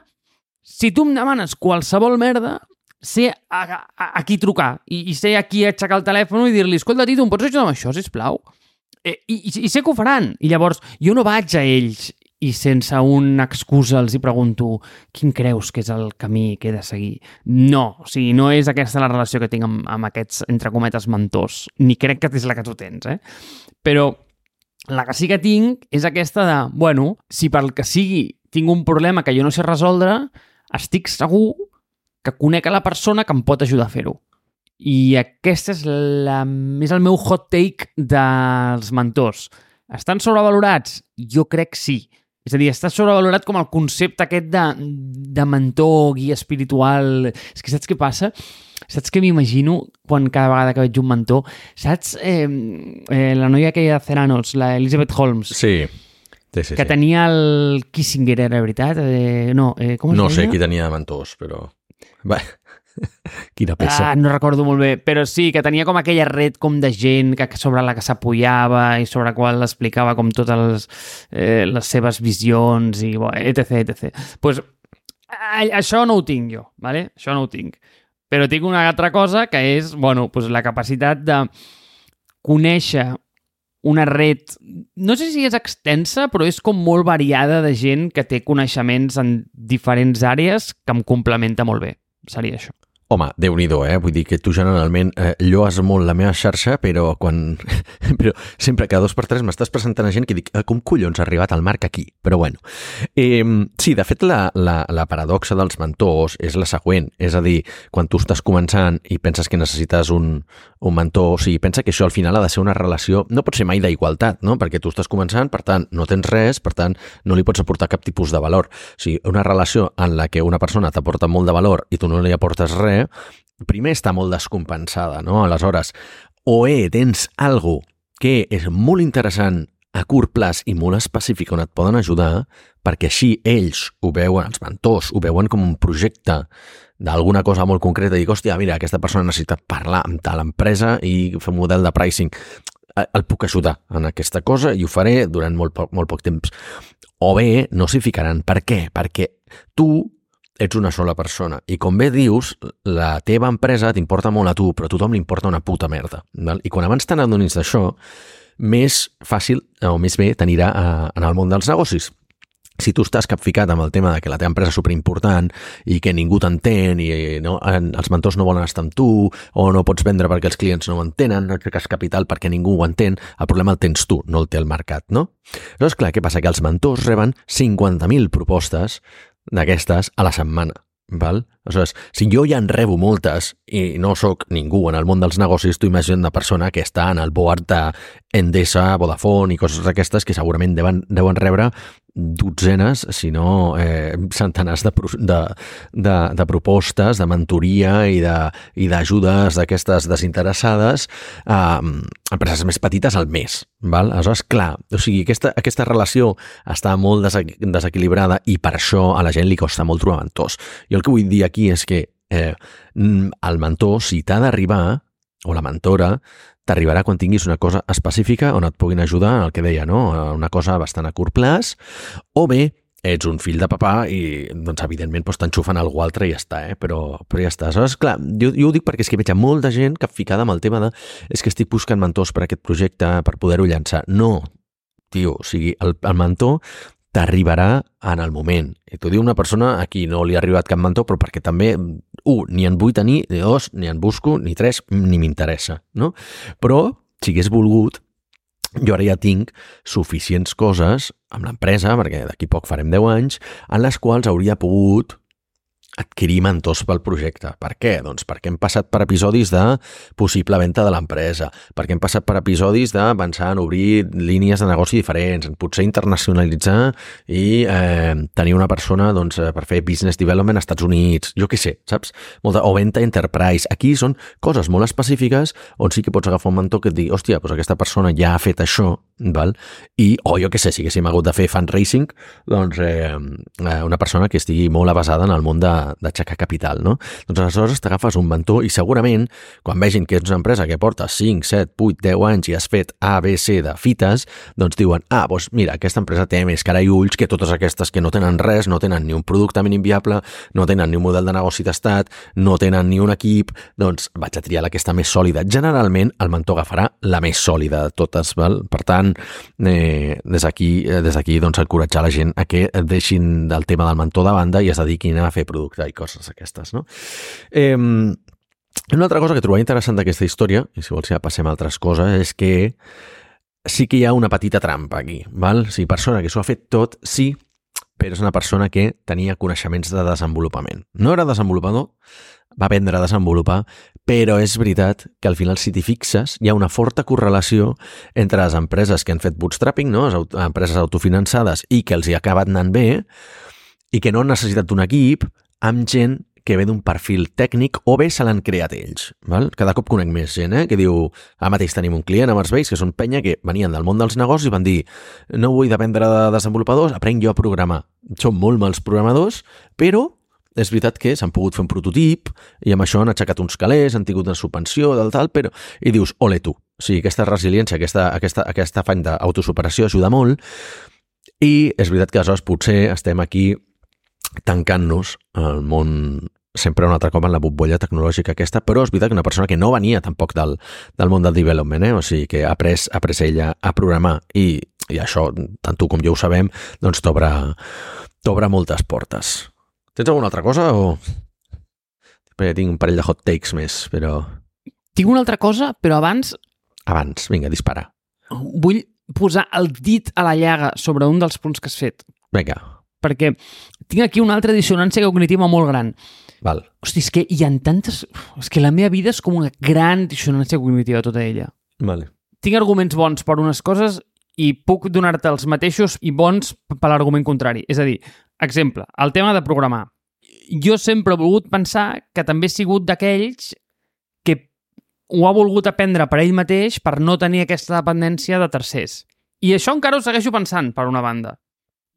Speaker 2: si tu em demanes qualsevol merda, sé a, a, a qui trucar i, i sé a qui aixecar el telèfon i dir-li escolta, Tito, em pots ajudar amb això, sisplau? Eh, i, i, I sé que ho faran. I llavors, jo no vaig a ells i sense una excusa els hi pregunto quin creus que és el camí que he de seguir. No, o sigui, no és aquesta la relació que tinc amb, amb aquests, entre cometes, mentors. Ni crec que és la que tu tens, eh? Però la que sí que tinc és aquesta de, bueno, si pel que sigui tinc un problema que jo no sé resoldre, estic segur que conec a la persona que em pot ajudar a fer-ho. I aquesta és, la, és el meu hot take dels mentors. Estan sobrevalorats? Jo crec sí. És a dir, està sobrevalorat com el concepte aquest de, de mentor, guia espiritual... És que saps què passa? Saps què m'imagino quan cada vegada que veig un mentor? Saps eh, eh, la noia aquella de Ceranos, la Elizabeth Holmes?
Speaker 1: Sí. Sí, sí,
Speaker 2: que
Speaker 1: sí.
Speaker 2: tenia el Kissinger, era veritat? Eh, no, eh, com es
Speaker 1: No
Speaker 2: deia?
Speaker 1: sé qui tenia mentors, però... Va. Quina peça.
Speaker 2: Ah, no recordo molt bé, però sí, que tenia com aquella red com de gent que, sobre la que s'apoyava i sobre la qual explicava com totes les, eh, les seves visions i bo, etc, etc. pues, això no ho tinc jo, ¿vale? això no ho tinc. Però tinc una altra cosa que és bueno, pues, la capacitat de conèixer una red, no sé si és extensa, però és com molt variada de gent que té coneixements en diferents àrees que em complementa molt bé. Seria això.
Speaker 1: Home, déu nhi eh? Vull dir que tu generalment eh, lloes molt la meva xarxa, però quan... però sempre cada dos per tres m'estàs presentant a gent que dic, eh, com collons ha arribat el Marc aquí? Però bueno. Eh, sí, de fet, la, la, la paradoxa dels mentors és la següent. És a dir, quan tu estàs començant i penses que necessites un, un mentor, o sigui, pensa que això al final ha de ser una relació... No pot ser mai d'igualtat, no? Perquè tu estàs començant, per tant, no tens res, per tant, no li pots aportar cap tipus de valor. O sigui, una relació en la que una persona t'aporta molt de valor i tu no li aportes res, primer està molt descompensada, no? Aleshores, o eh, tens algo que és molt interessant a curt plaç i molt específic on et poden ajudar, perquè així ells ho veuen, els mentors, ho veuen com un projecte d'alguna cosa molt concreta i dic, hòstia, mira, aquesta persona necessita parlar amb tal empresa i fer un model de pricing. Eh, El puc ajudar en aquesta cosa i ho faré durant molt poc, molt poc temps. O bé, no s'hi ficaran. Per què? Perquè tu ets una sola persona. I com bé dius, la teva empresa t'importa molt a tu, però a tothom li importa una puta merda. Val? I quan abans te n'adonis d'això, més fàcil o més bé t'anirà en el món dels negocis. si tu estàs capficat amb el tema de que la teva empresa és superimportant i que ningú t'entén i no, els mentors no volen estar amb tu o no pots vendre perquè els clients no ho entenen, no treques capital perquè ningú ho entén, el problema el tens tu, no el té el mercat, no? Llavors, clar, què passa? Que els mentors reben 50.000 propostes d'aquestes a la setmana. Val? Aleshores, si jo ja en rebo moltes i no sóc ningú en el món dels negocis, tu imagina una persona que està en el board d'Endesa, Vodafone i coses d'aquestes que segurament deuen, deuen rebre dotzenes, si no eh, centenars de, de, de, de propostes, de mentoria i d'ajudes d'aquestes desinteressades a eh, empreses més petites al mes. Val? Aleshores, clar, o sigui, aquesta, aquesta relació està molt desequilibrada i per això a la gent li costa molt trobar mentors. Jo el que vull dir aquí és que eh, el mentor, si t'ha d'arribar, o la mentora, t'arribarà quan tinguis una cosa específica on et puguin ajudar en el que deia, no? Una cosa bastant a curt plaç, o bé ets un fill de papà i, doncs, evidentment, doncs, t'enxufen algú altre i ja està, eh? però, però ja està. Aleshores, clar, jo, jo ho dic perquè és que veig molta gent capficada amb el tema de és que estic buscant mentors per a aquest projecte per poder-ho llançar. No, tio, o sigui, el, el mentor t'arribarà en el moment. I t'ho diu una persona a qui no li ha arribat cap mentor, però perquè també, un, ni en vull tenir, ni dos, ni en busco, ni tres, ni m'interessa, no? Però, si hagués volgut, jo ara ja tinc suficients coses amb l'empresa, perquè d'aquí poc farem 10 anys, en les quals hauria pogut adquirir mentors pel projecte. Per què? Doncs perquè hem passat per episodis de possible venda de l'empresa, perquè hem passat per episodis de pensar en obrir línies de negoci diferents, en potser internacionalitzar i eh, tenir una persona doncs, eh, per fer business development als Estats Units, jo què sé, saps? Molta, o venda enterprise. Aquí són coses molt específiques on sí que pots agafar un mentor que et digui, hòstia, doncs aquesta persona ja ha fet això, val? i, o jo què sé, si haguéssim hagut de fer fundraising, doncs eh, eh una persona que estigui molt avasada en el món de, d'aixecar capital, no? Doncs aleshores t'agafes un mentor i segurament quan vegin que ets una empresa que porta 5, 7, 8, 10 anys i has fet A, B, C de fites, doncs diuen, ah, doncs mira, aquesta empresa té més cara i ulls que totes aquestes que no tenen res, no tenen ni un producte mínim viable, no tenen ni un model de negoci d'estat, no tenen ni un equip, doncs vaig a triar aquesta més sòlida. Generalment el mentor agafarà la més sòlida de totes, val? Per tant, eh, des d'aquí eh, des doncs encoratjar la gent a que deixin del tema del mentor de banda i es dediquin a fer producte i coses aquestes, no? Eh, una altra cosa que trobava interessant d'aquesta història, i si vols ja passem a altres coses, és que sí que hi ha una petita trampa aquí, val? O sigui, persona que s'ho ha fet tot, sí, però és una persona que tenia coneixements de desenvolupament. No era desenvolupador, va aprendre a desenvolupar, però és veritat que al final, si t'hi fixes, hi ha una forta correlació entre les empreses que han fet bootstrapping, no? les empreses autofinançades i que els hi ha acabat anant bé, i que no han necessitat un equip, amb gent que ve d'un perfil tècnic o bé se l'han creat ells. Val? Cada cop conec més gent eh? que diu ara mateix tenim un client a Marsbase que són penya que venien del món dels negocis i van dir no vull dependre de desenvolupadors, aprenc jo a programar. Són molt mals programadors, però és veritat que s'han pogut fer un prototip i amb això han aixecat uns calés, han tingut una subvenció del tal, però... I dius, ole tu. O sigui, aquesta resiliència, aquesta, aquesta, aquesta afany d'autosuperació ajuda molt i és veritat que aleshores potser estem aquí tancant-nos al món sempre un altre cop en la bombolla tecnològica aquesta, però és veritat que una persona que no venia tampoc del, del món del development, eh? o sigui, que ha après, ha après ella a programar i, i això, tant tu com jo ho sabem, doncs t'obre moltes portes. Tens alguna altra cosa o...? Perquè tinc un parell de hot takes més, però...
Speaker 2: Tinc una altra cosa, però abans...
Speaker 1: Abans, vinga, dispara.
Speaker 2: Vull posar el dit a la llaga sobre un dels punts que has fet.
Speaker 1: Vinga
Speaker 2: perquè tinc aquí una altra dissonància cognitiva molt gran.
Speaker 1: Val.
Speaker 2: Hosti, és que hi ha tantes... És que la meva vida és com una gran dissonància cognitiva, tota ella.
Speaker 1: Vale.
Speaker 2: Tinc arguments bons per unes coses i puc donar-te els mateixos i bons per l'argument contrari. És a dir, exemple, el tema de programar. Jo sempre he volgut pensar que també he sigut d'aquells que ho ha volgut aprendre per ell mateix per no tenir aquesta dependència de tercers. I això encara ho segueixo pensant, per una banda.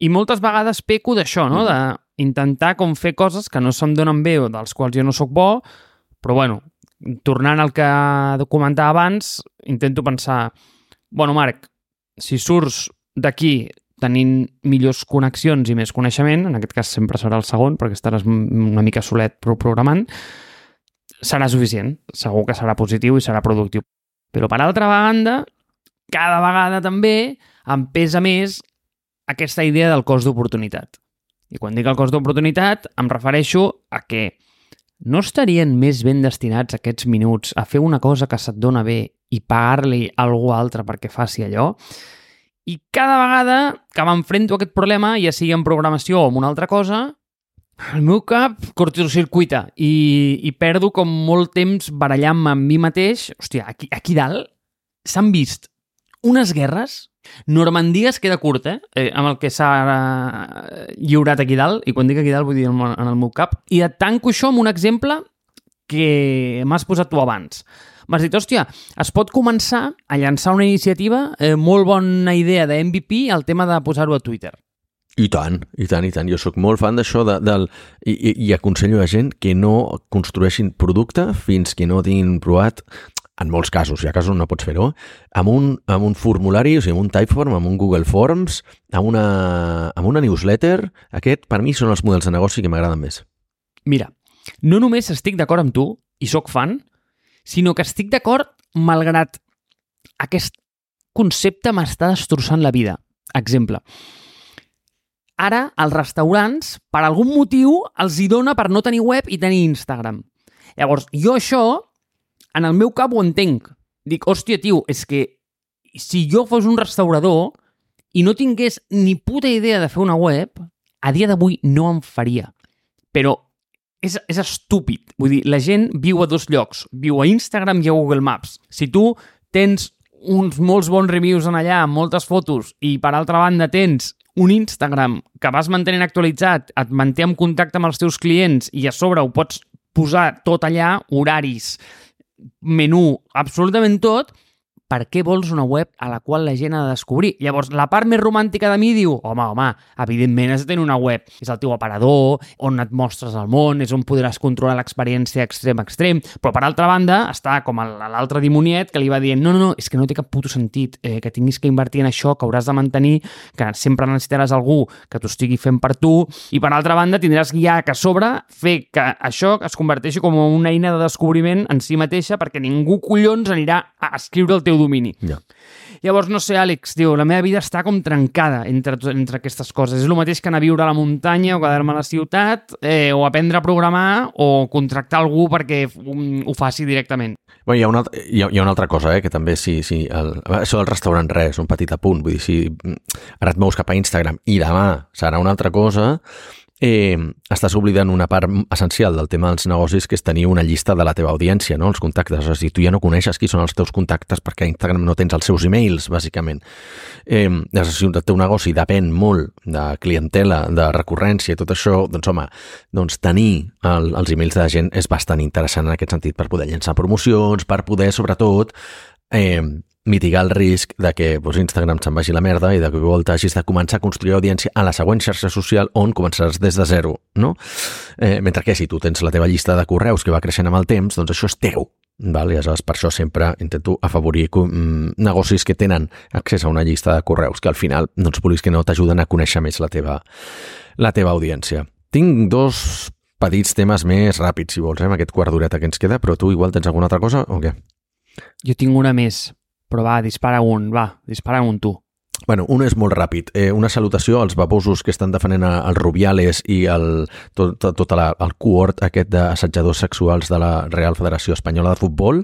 Speaker 2: I moltes vegades peco d'això, no? Mm. D'intentar com fer coses que no se'm donen bé o dels quals jo no sóc bo, però bueno, tornant al que comentava abans, intento pensar, bueno, Marc, si surts d'aquí tenint millors connexions i més coneixement, en aquest cas sempre serà el segon, perquè estaràs una mica solet programant, serà suficient. Segur que serà positiu i serà productiu. Però per altra banda, cada vegada també em pesa més aquesta idea del cost d'oportunitat. I quan dic el cost d'oportunitat em refereixo a que no estarien més ben destinats aquests minuts a fer una cosa que se't dona bé i pagar-li a algú altre perquè faci allò? I cada vegada que m'enfrento a aquest problema, ja sigui en programació o en una altra cosa, el meu cap cortocircuita i, i perdo com molt temps barallant-me amb mi mateix. Hòstia, aquí, aquí dalt s'han vist unes guerres Normandia es queda curt, eh? amb el que s'ha eh, lliurat aquí dalt, i quan dic aquí dalt vull dir en el meu cap. I et tanco això amb un exemple que m'has posat tu abans. M'has dit, hòstia, es pot començar a llançar una iniciativa, eh, molt bona idea de MVP, el tema de posar-ho a Twitter.
Speaker 1: I tant, i tant, i tant. Jo sóc molt fan d'això de, del, i, i, i aconsello a gent que no construeixin producte fins que no tinguin provat en molts casos, hi ha casos on no pots fer-ho, amb, un, amb un formulari, o sigui, amb un Typeform, amb un Google Forms, amb una, amb una newsletter. Aquest, per mi, són els models de negoci que m'agraden més.
Speaker 2: Mira, no només estic d'acord amb tu, i sóc fan, sinó que estic d'acord malgrat aquest concepte m'està destrossant la vida. Exemple, ara els restaurants, per algun motiu, els hi dona per no tenir web i tenir Instagram. Llavors, jo això en el meu cap ho entenc. Dic, hòstia, tio, és que si jo fos un restaurador i no tingués ni puta idea de fer una web, a dia d'avui no em faria. Però és, és estúpid. Vull dir, la gent viu a dos llocs. Viu a Instagram i a Google Maps. Si tu tens uns molts bons reviews en allà, moltes fotos, i per altra banda tens un Instagram que vas mantenint actualitzat, et manté en contacte amb els teus clients i a sobre ho pots posar tot allà, horaris, menú, absolutament tot, per què vols una web a la qual la gent ha de descobrir? Llavors, la part més romàntica de mi diu, home, home, evidentment has de tenir una web. És el teu aparador, on et mostres al món, és on podràs controlar l'experiència extrem a extrem. Però, per altra banda, està com l'altre dimoniet que li va dient, no, no, no, és que no té cap puto sentit eh, que tinguis que invertir en això, que hauràs de mantenir, que sempre necessitaràs algú que t'ho estigui fent per tu, i per altra banda tindràs ja que a sobre fer que això es converteixi com una eina de descobriment en si mateixa perquè ningú collons anirà a escriure el teu domini.
Speaker 1: Ja.
Speaker 2: Llavors, no sé, Àlex, diu, la meva vida està com trencada entre, entre aquestes coses. És el mateix que anar a viure a la muntanya o quedar-me a la ciutat, eh, o aprendre a programar o contractar algú perquè ho faci directament.
Speaker 1: Bé, hi, ha una, hi, ha, hi ha una altra cosa, eh, que també, sí, sí, el, això del restaurant res, un petit apunt, vull dir, si ara et mous cap a Instagram i demà serà una altra cosa, eh, estàs oblidant una part essencial del tema dels negocis, que és tenir una llista de la teva audiència, no? els contactes. A dir, tu ja no coneixes qui són els teus contactes perquè a Instagram no tens els seus e-mails, bàsicament. Eh, si el teu negoci depèn molt de clientela, de recurrència i tot això, doncs home, doncs tenir el, els e-mails de la gent és bastant interessant en aquest sentit per poder llançar promocions, per poder, sobretot, eh, mitigar el risc de que doncs, Instagram se'n vagi la merda i de que volta hagis de començar a construir audiència a la següent xarxa social on començaràs des de zero, no? Eh, mentre que si tu tens la teva llista de correus que va creixent amb el temps, doncs això és teu, Val? I aleshores per això sempre intento afavorir mm, negocis que tenen accés a una llista de correus que al final doncs, vulguis que no t'ajuden a conèixer més la teva, la teva audiència. Tinc dos petits temes més ràpids, si vols, eh, amb aquest quart d'horeta que ens queda, però tu igual tens alguna altra cosa o què?
Speaker 2: Jo tinc una més. Però va, dispara un, va, dispara un tu.
Speaker 1: Bueno, un és molt ràpid. Eh, una salutació als babosos que estan defendent els Rubiales i el, tot, tot, tot la, el cohort aquest d'assetjadors sexuals de la Real Federació Espanyola de Futbol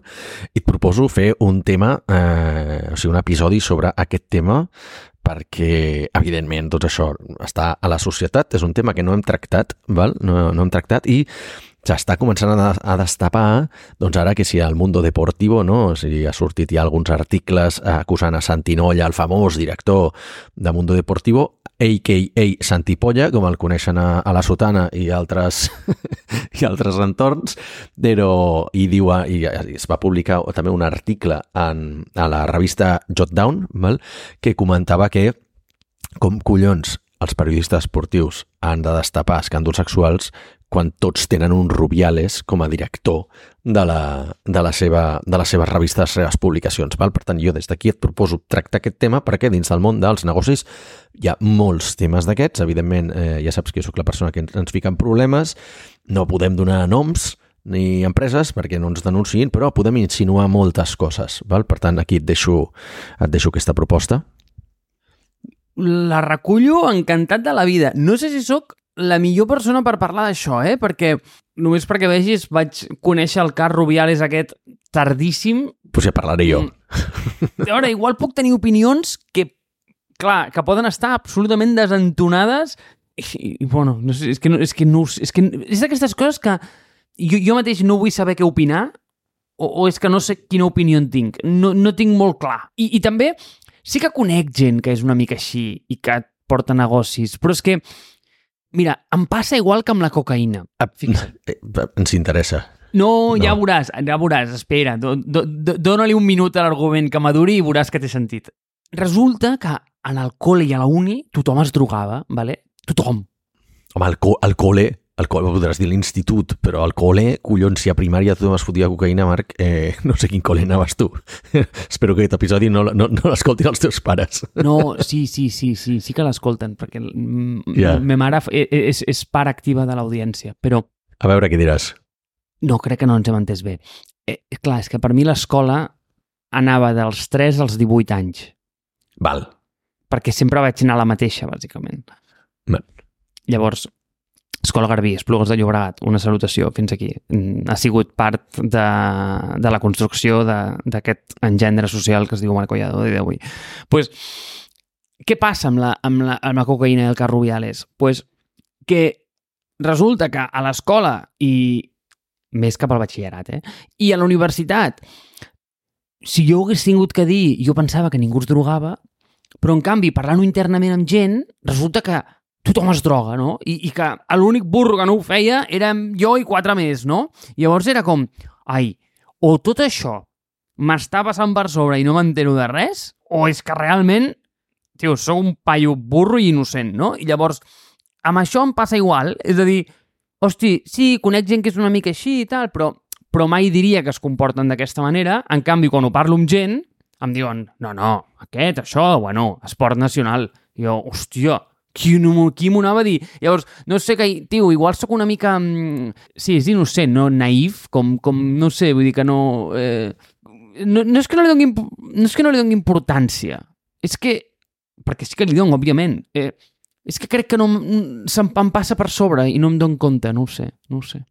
Speaker 1: i et proposo fer un tema, eh, o sigui, un episodi sobre aquest tema perquè, evidentment, tot això està a la societat, és un tema que no hem tractat, val? No, no hem tractat, i s'està començant a, a destapar, doncs ara que si al Mundo Deportivo, no? O sigui, ha sortit ja alguns articles acusant a Santinolla, el famós director de Mundo Deportivo, a.k.a. Santipolla, com el coneixen a, a la Sotana i altres, i altres entorns, però i diu, i es va publicar també un article en, a la revista Jotdown, val? que comentava que com collons els periodistes esportius han de destapar escàndols sexuals quan tots tenen un Rubiales com a director de, la, de, la seva, de les seves revistes, les seves publicacions. Val? Per tant, jo des d'aquí et proposo tractar aquest tema perquè dins del món dels negocis hi ha molts temes d'aquests. Evidentment, eh, ja saps que jo sóc la persona que ens, ens fica en problemes, no podem donar noms, ni empreses perquè no ens denunciïn, però podem insinuar moltes coses. Val? Per tant, aquí et deixo, et deixo aquesta proposta.
Speaker 2: la recullo encantat de la vida. No sé si sóc la millor persona per parlar d'això, eh? Perquè, només perquè vegis, vaig conèixer el cas Rubiales aquest tardíssim.
Speaker 1: Pues ja parlaré jo.
Speaker 2: Mm. A veure, igual puc tenir opinions que, clar, que poden estar absolutament desentonades i, i bueno, no sé, és que, no, és que, no, és que és d'aquestes coses que jo, jo mateix no vull saber què opinar o, o és que no sé quina opinió en tinc. No, no tinc molt clar. I, I també sí que conec gent que és una mica així i que porta negocis, però és que, mira, em passa igual que amb la cocaïna.
Speaker 1: Fixa't. Eh, ens interessa.
Speaker 2: No, no, ja veuràs, ja veuràs, espera, do, do, do, dona-li un minut a l'argument que maduri i veuràs que té sentit. Resulta que en el col·le i a la uni tothom es drogava, vale? Tothom.
Speaker 1: Home, al, co al col·le, al col·le podràs dir l'institut, però al col·le, collons, si a primària tothom es fotia cocaïna, Marc, eh, no sé quin col·le anaves tu. Espero que aquest episodi no, no, no l'escoltin els teus pares.
Speaker 2: No, sí, sí, sí, sí, sí que l'escolten, perquè yeah. ma mare e, e, és, és part activa de l'audiència, però...
Speaker 1: A veure què diràs.
Speaker 2: No, crec que no ens hem entès bé. Eh, clar, és que per mi l'escola anava dels 3 als 18 anys.
Speaker 1: Val.
Speaker 2: Perquè sempre vaig anar a la mateixa, bàsicament.
Speaker 1: Val.
Speaker 2: Llavors, Escola Garbí, Esplugues de Llobregat, una salutació fins aquí. Mm, ha sigut part de, de la construcció d'aquest engendre social que es diu Marco Collado de d'avui. Pues, què passa amb la, amb la, amb la cocaïna i el Carrubiales? Pues, que resulta que a l'escola i més cap al batxillerat, eh? I a la universitat, si jo hagués tingut que dir, jo pensava que ningú es drogava, però en canvi, parlant internament amb gent, resulta que tothom es droga, no? I, i que l'únic burro que no ho feia érem jo i quatre més, no? Llavors era com, ai, o tot això m'està passant per sobre i no m'entero de res, o és que realment, tio, sóc un paio burro i innocent, no? I llavors, amb això em passa igual, és a dir, hosti, sí, conec gent que és una mica així i tal, però, però mai diria que es comporten d'aquesta manera. En canvi, quan ho parlo amb gent, em diuen, no, no, aquest, això, bueno, esport nacional. I jo, hòstia, qui, qui m'ho anava a dir? Llavors, no sé, que, tio, igual sóc una mica... Mm, sí, és innocent, no? Naïf, com, com no sé, vull dir que no... Eh, no, no, és que no li doni, no és que no li doni importància, és que... Perquè sí que li dono, òbviament. Eh, és que crec que no se'm em passa per sobre i no em dono compte, no ho sé, no ho sé.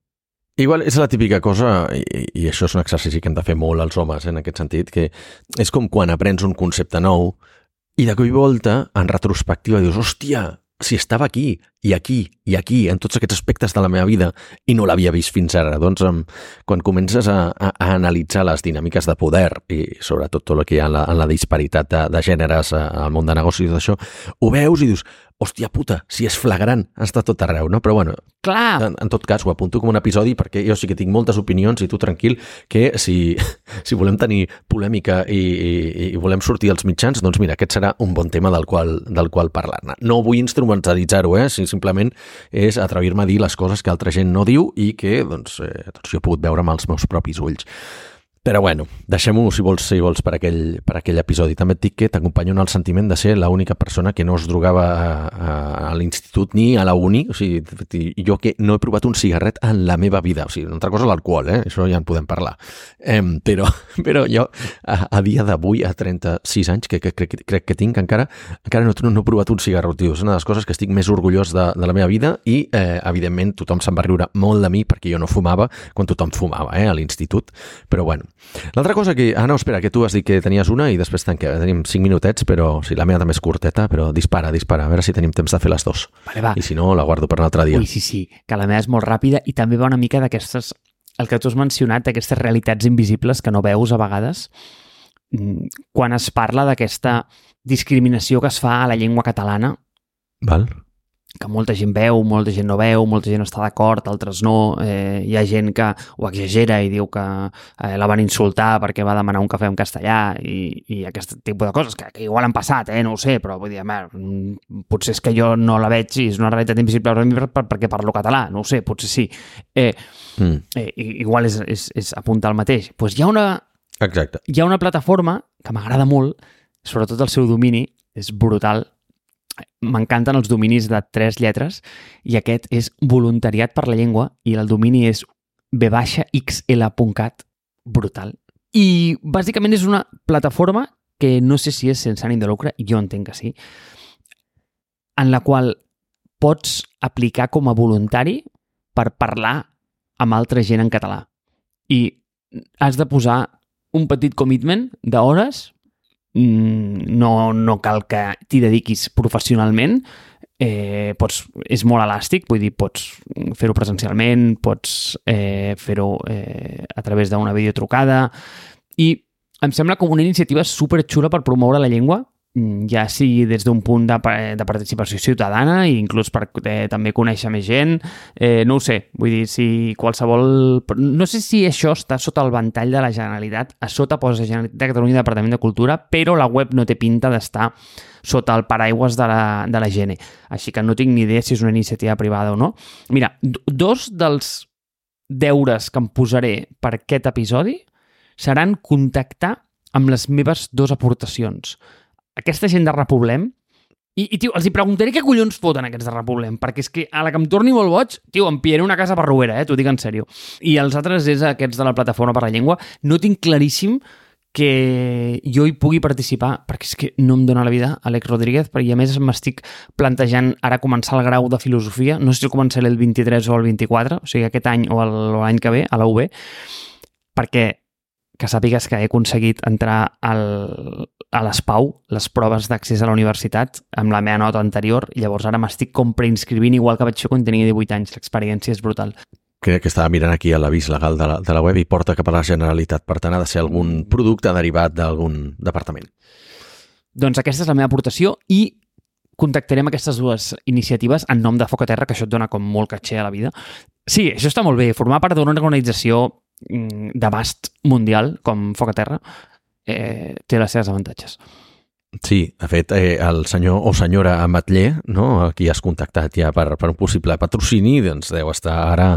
Speaker 1: Igual és la típica cosa, i, i això és un exercici que hem de fer molt els homes en aquest sentit, que és com quan aprens un concepte nou i de cop i volta, en retrospectiva, dius, hòstia, si estava aquí, i aquí, i aquí, en tots aquests aspectes de la meva vida, i no l'havia vist fins ara. Doncs quan comences a, a, a analitzar les dinàmiques de poder, i sobretot tot el que hi ha en la, en la disparitat de, de gèneres al món de negocis i tot això, ho veus i dius, hòstia puta, si és flagrant, està tot arreu, no? Però bueno,
Speaker 2: Clar.
Speaker 1: En, en tot cas, ho apunto com un episodi perquè jo sí que tinc moltes opinions i tu tranquil, que si, si volem tenir polèmica i, i, i volem sortir als mitjans, doncs mira, aquest serà un bon tema del qual, del qual parlar-ne. No vull instrumentalitzar-ho, eh? Si simplement és atrevir-me a dir les coses que altra gent no diu i que doncs, eh, doncs jo he pogut veure amb els meus propis ulls. Però bueno, deixem-ho, si vols, si vols per, aquell, per aquell episodi. També et dic que t'acompanyo en el sentiment de ser l'única persona que no es drogava a, a, a l'institut ni a la uni. O sigui, jo que no he provat un cigarret en la meva vida. O sigui, una altra cosa l'alcohol, eh? això ja en podem parlar. Eh, però, però jo, a, a dia d'avui, a 36 anys, que, que, crec, crec que tinc encara, encara no, no, he provat un cigarro, tio. És una de les coses que estic més orgullós de, de la meva vida i, eh, evidentment, tothom se'n va riure molt de mi perquè jo no fumava quan tothom fumava eh, a l'institut. Però, bueno, L'altra cosa que... Ah, no, espera, que tu has dit que tenies una i després tanquem. Tenim 5 minutets, però sí, la meva també és curteta, però dispara, dispara. A veure si tenim temps de fer les dos.
Speaker 2: Vale, va.
Speaker 1: I si no, la guardo per un altre dia.
Speaker 2: Ui, sí, sí, que la meva és molt ràpida i també va una mica d'aquestes... El que tu has mencionat, d'aquestes realitats invisibles que no veus a vegades mm, quan es parla d'aquesta discriminació que es fa a la llengua catalana.
Speaker 1: Val
Speaker 2: que molta gent veu, molta gent no veu, molta gent està d'acord, altres no. Eh, hi ha gent que ho exagera i diu que eh, la van insultar perquè va demanar un cafè en castellà i, i aquest tipus de coses, que, que igual han passat, eh, no ho sé, però vull dir, mer, potser és que jo no la veig i és una realitat invisible per mi per, perquè parlo català, no ho sé, potser sí. Eh, mm. eh, igual és, és, és apuntar el mateix. Pues hi ha una,
Speaker 1: Exacte.
Speaker 2: Hi ha una plataforma que m'agrada molt, sobretot el seu domini, és brutal, m'encanten els dominis de tres lletres i aquest és voluntariat per la llengua i el domini és v-xl.cat brutal. I bàsicament és una plataforma que no sé si és sense ànim de lucre, jo entenc que sí, en la qual pots aplicar com a voluntari per parlar amb altra gent en català. I has de posar un petit commitment d'hores, no, no cal que t'hi dediquis professionalment, eh, pots, és molt elàstic, vull dir, pots fer-ho presencialment, pots eh, fer-ho eh, a través d'una videotrucada, i em sembla com una iniciativa super xula per promoure la llengua, mm, ja sigui des d'un punt de, de participació ciutadana i inclús per eh, també conèixer més gent, eh, no ho sé, vull dir, si qualsevol... No sé si això està sota el ventall de la Generalitat, a sota posa Generalitat de Catalunya Departament de Cultura, però la web no té pinta d'estar sota el paraigües de la, de la GN. Així que no tinc ni idea si és una iniciativa privada o no. Mira, dos dels deures que em posaré per aquest episodi seran contactar amb les meves dues aportacions. Aquesta gent de Repoblem, i, i tio, els hi preguntaré què collons foten aquests de Repoblem, perquè és que a la que em torni molt boig, tio, em pillaré una casa per Rovera, eh, t'ho dic en sèrio. I els altres és aquests de la Plataforma per la Llengua. No tinc claríssim que jo hi pugui participar, perquè és que no em dóna la vida Alex Rodríguez, perquè a més m'estic plantejant ara començar el grau de filosofia, no sé si començaré el 23 o el 24, o sigui aquest any o l'any que ve, a la UB, perquè que sàpigues que he aconseguit entrar al, a l'ESPAU, les proves d'accés a la universitat, amb la meva nota anterior, i llavors ara m'estic com preinscrivint igual que vaig fer quan tenia 18 anys. L'experiència és brutal.
Speaker 1: Crec que estava mirant aquí a l'avís legal de la, de la web i porta cap a la Generalitat. Per tant, ha de ser algun producte derivat d'algun departament.
Speaker 2: Doncs aquesta és la meva aportació i contactarem aquestes dues iniciatives en nom de Foc a Terra, que això et dona com molt caché a la vida. Sí, això està molt bé. Formar part d'una organització Mm, d'abast mundial, com Foc a Terra, eh, té les seves avantatges.
Speaker 1: Sí, de fet, eh, el senyor o senyora Amatller, no, a qui has contactat ja per, per un possible patrocini, doncs deu estar ara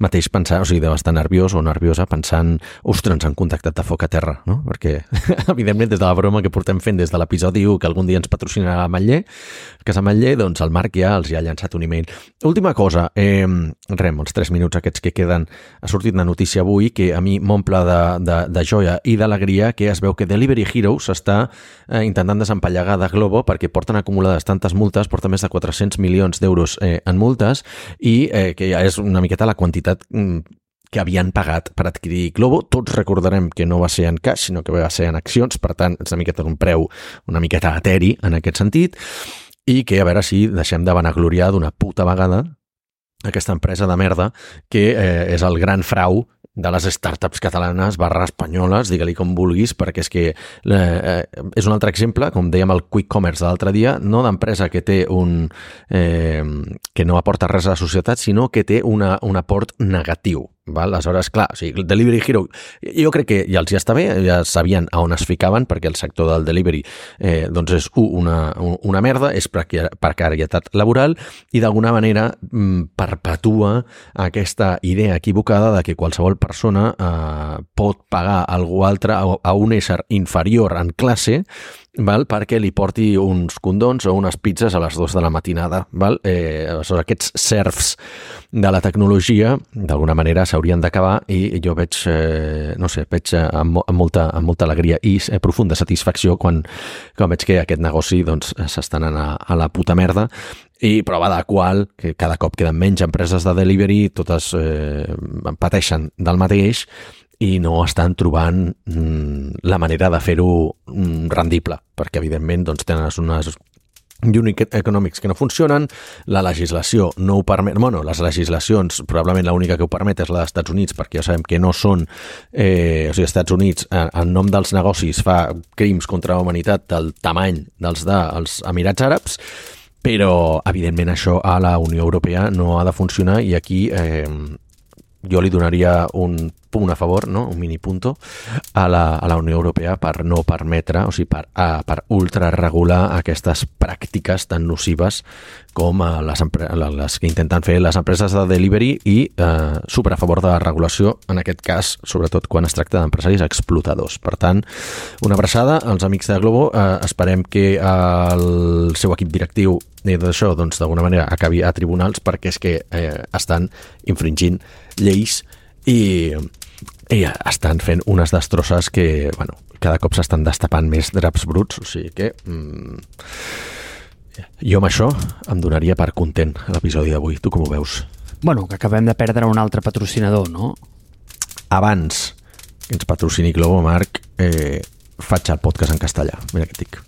Speaker 1: mateix pensant, o sigui, deu estar nerviós o nerviosa pensant, ostres, ens han contactat de foc a terra, no? Perquè, evidentment, des de la broma que portem fent des de l'episodi 1 que algun dia ens patrocinarà Amatller, que és Amatller, doncs el Marc ja els hi ha llançat un email. Última cosa, eh, rem, els 3 minuts aquests que queden, ha sortit una notícia avui que a mi m'omple de, de, de joia i d'alegria que es veu que Delivery Heroes està eh, intentant van desempallegar de Globo perquè porten acumulades tantes multes, porten més de 400 milions d'euros eh, en multes i eh, que ja és una miqueta la quantitat mm, que havien pagat per adquirir Globo. Tots recordarem que no va ser en cash, sinó que va ser en accions, per tant, és una miqueta un preu una miqueta eteri en aquest sentit, i que a veure si deixem de vanagloriar d'una puta vegada aquesta empresa de merda que eh, és el gran frau de les startups catalanes barra espanyoles, digue-li com vulguis, perquè és que eh, és un altre exemple, com dèiem el Quick Commerce l'altre dia, no d'empresa que té un... Eh, que no aporta res a la societat, sinó que té una, un aport negatiu. Val? Aleshores, clar, o sigui, el Delivery Hero, jo crec que ja els hi està bé, ja sabien a on es ficaven, perquè el sector del delivery eh, doncs és una, una merda, és precarietat laboral i d'alguna manera mm, perpetua aquesta idea equivocada de que qualsevol persona eh, pot pagar algú altre a, a un ésser inferior en classe val? perquè li porti uns condons o unes pizzas a les dues de la matinada. Val? Eh, aquests serfs de la tecnologia, d'alguna manera, s'haurien d'acabar i jo veig, eh, no sé, veig eh, amb, amb, molta, amb molta alegria i eh, profunda satisfacció quan, quan veig que aquest negoci doncs, s'està anant a, a la puta merda i prova de qual, que cada cop queden menys empreses de delivery, totes eh, pateixen del mateix i no estan trobant mm, la manera de fer-ho mm, rendible, perquè evidentment doncs, tenen unes unit economics que no funcionen, la legislació no ho permet, bueno, les legislacions probablement l'única que ho permet és la dels Estats Units perquè ja sabem que no són eh, o sigui, Estats Units en, en nom dels negocis fa crims contra la humanitat del tamany dels dels Emirats Àrabs però evidentment això a la Unió Europea no ha de funcionar i aquí eh, jo li donaria un punt a favor, no? un mini punto, a la, a la Unió Europea per no permetre, o sigui, per, a, per ultraregular aquestes pràctiques tan nocives com a les, les que intenten fer les empreses de delivery i eh, super a favor de la regulació, en aquest cas, sobretot quan es tracta d'empresaris explotadors. Per tant, una abraçada als amics de Globo, eh, esperem que el seu equip directiu d'això, doncs, d'alguna manera, acabi a tribunals perquè és que eh, estan infringint lleis i, i estan fent unes destrosses que, bueno, cada cop s'estan destapant més draps bruts, o sigui que... Mm, Jo amb això em donaria per content l'episodi d'avui. Tu com ho veus?
Speaker 2: Bueno, que acabem de perdre un altre patrocinador, no?
Speaker 1: Abans que ens patrocini Globo Marc, eh, faig el podcast en castellà. Mira què et dic.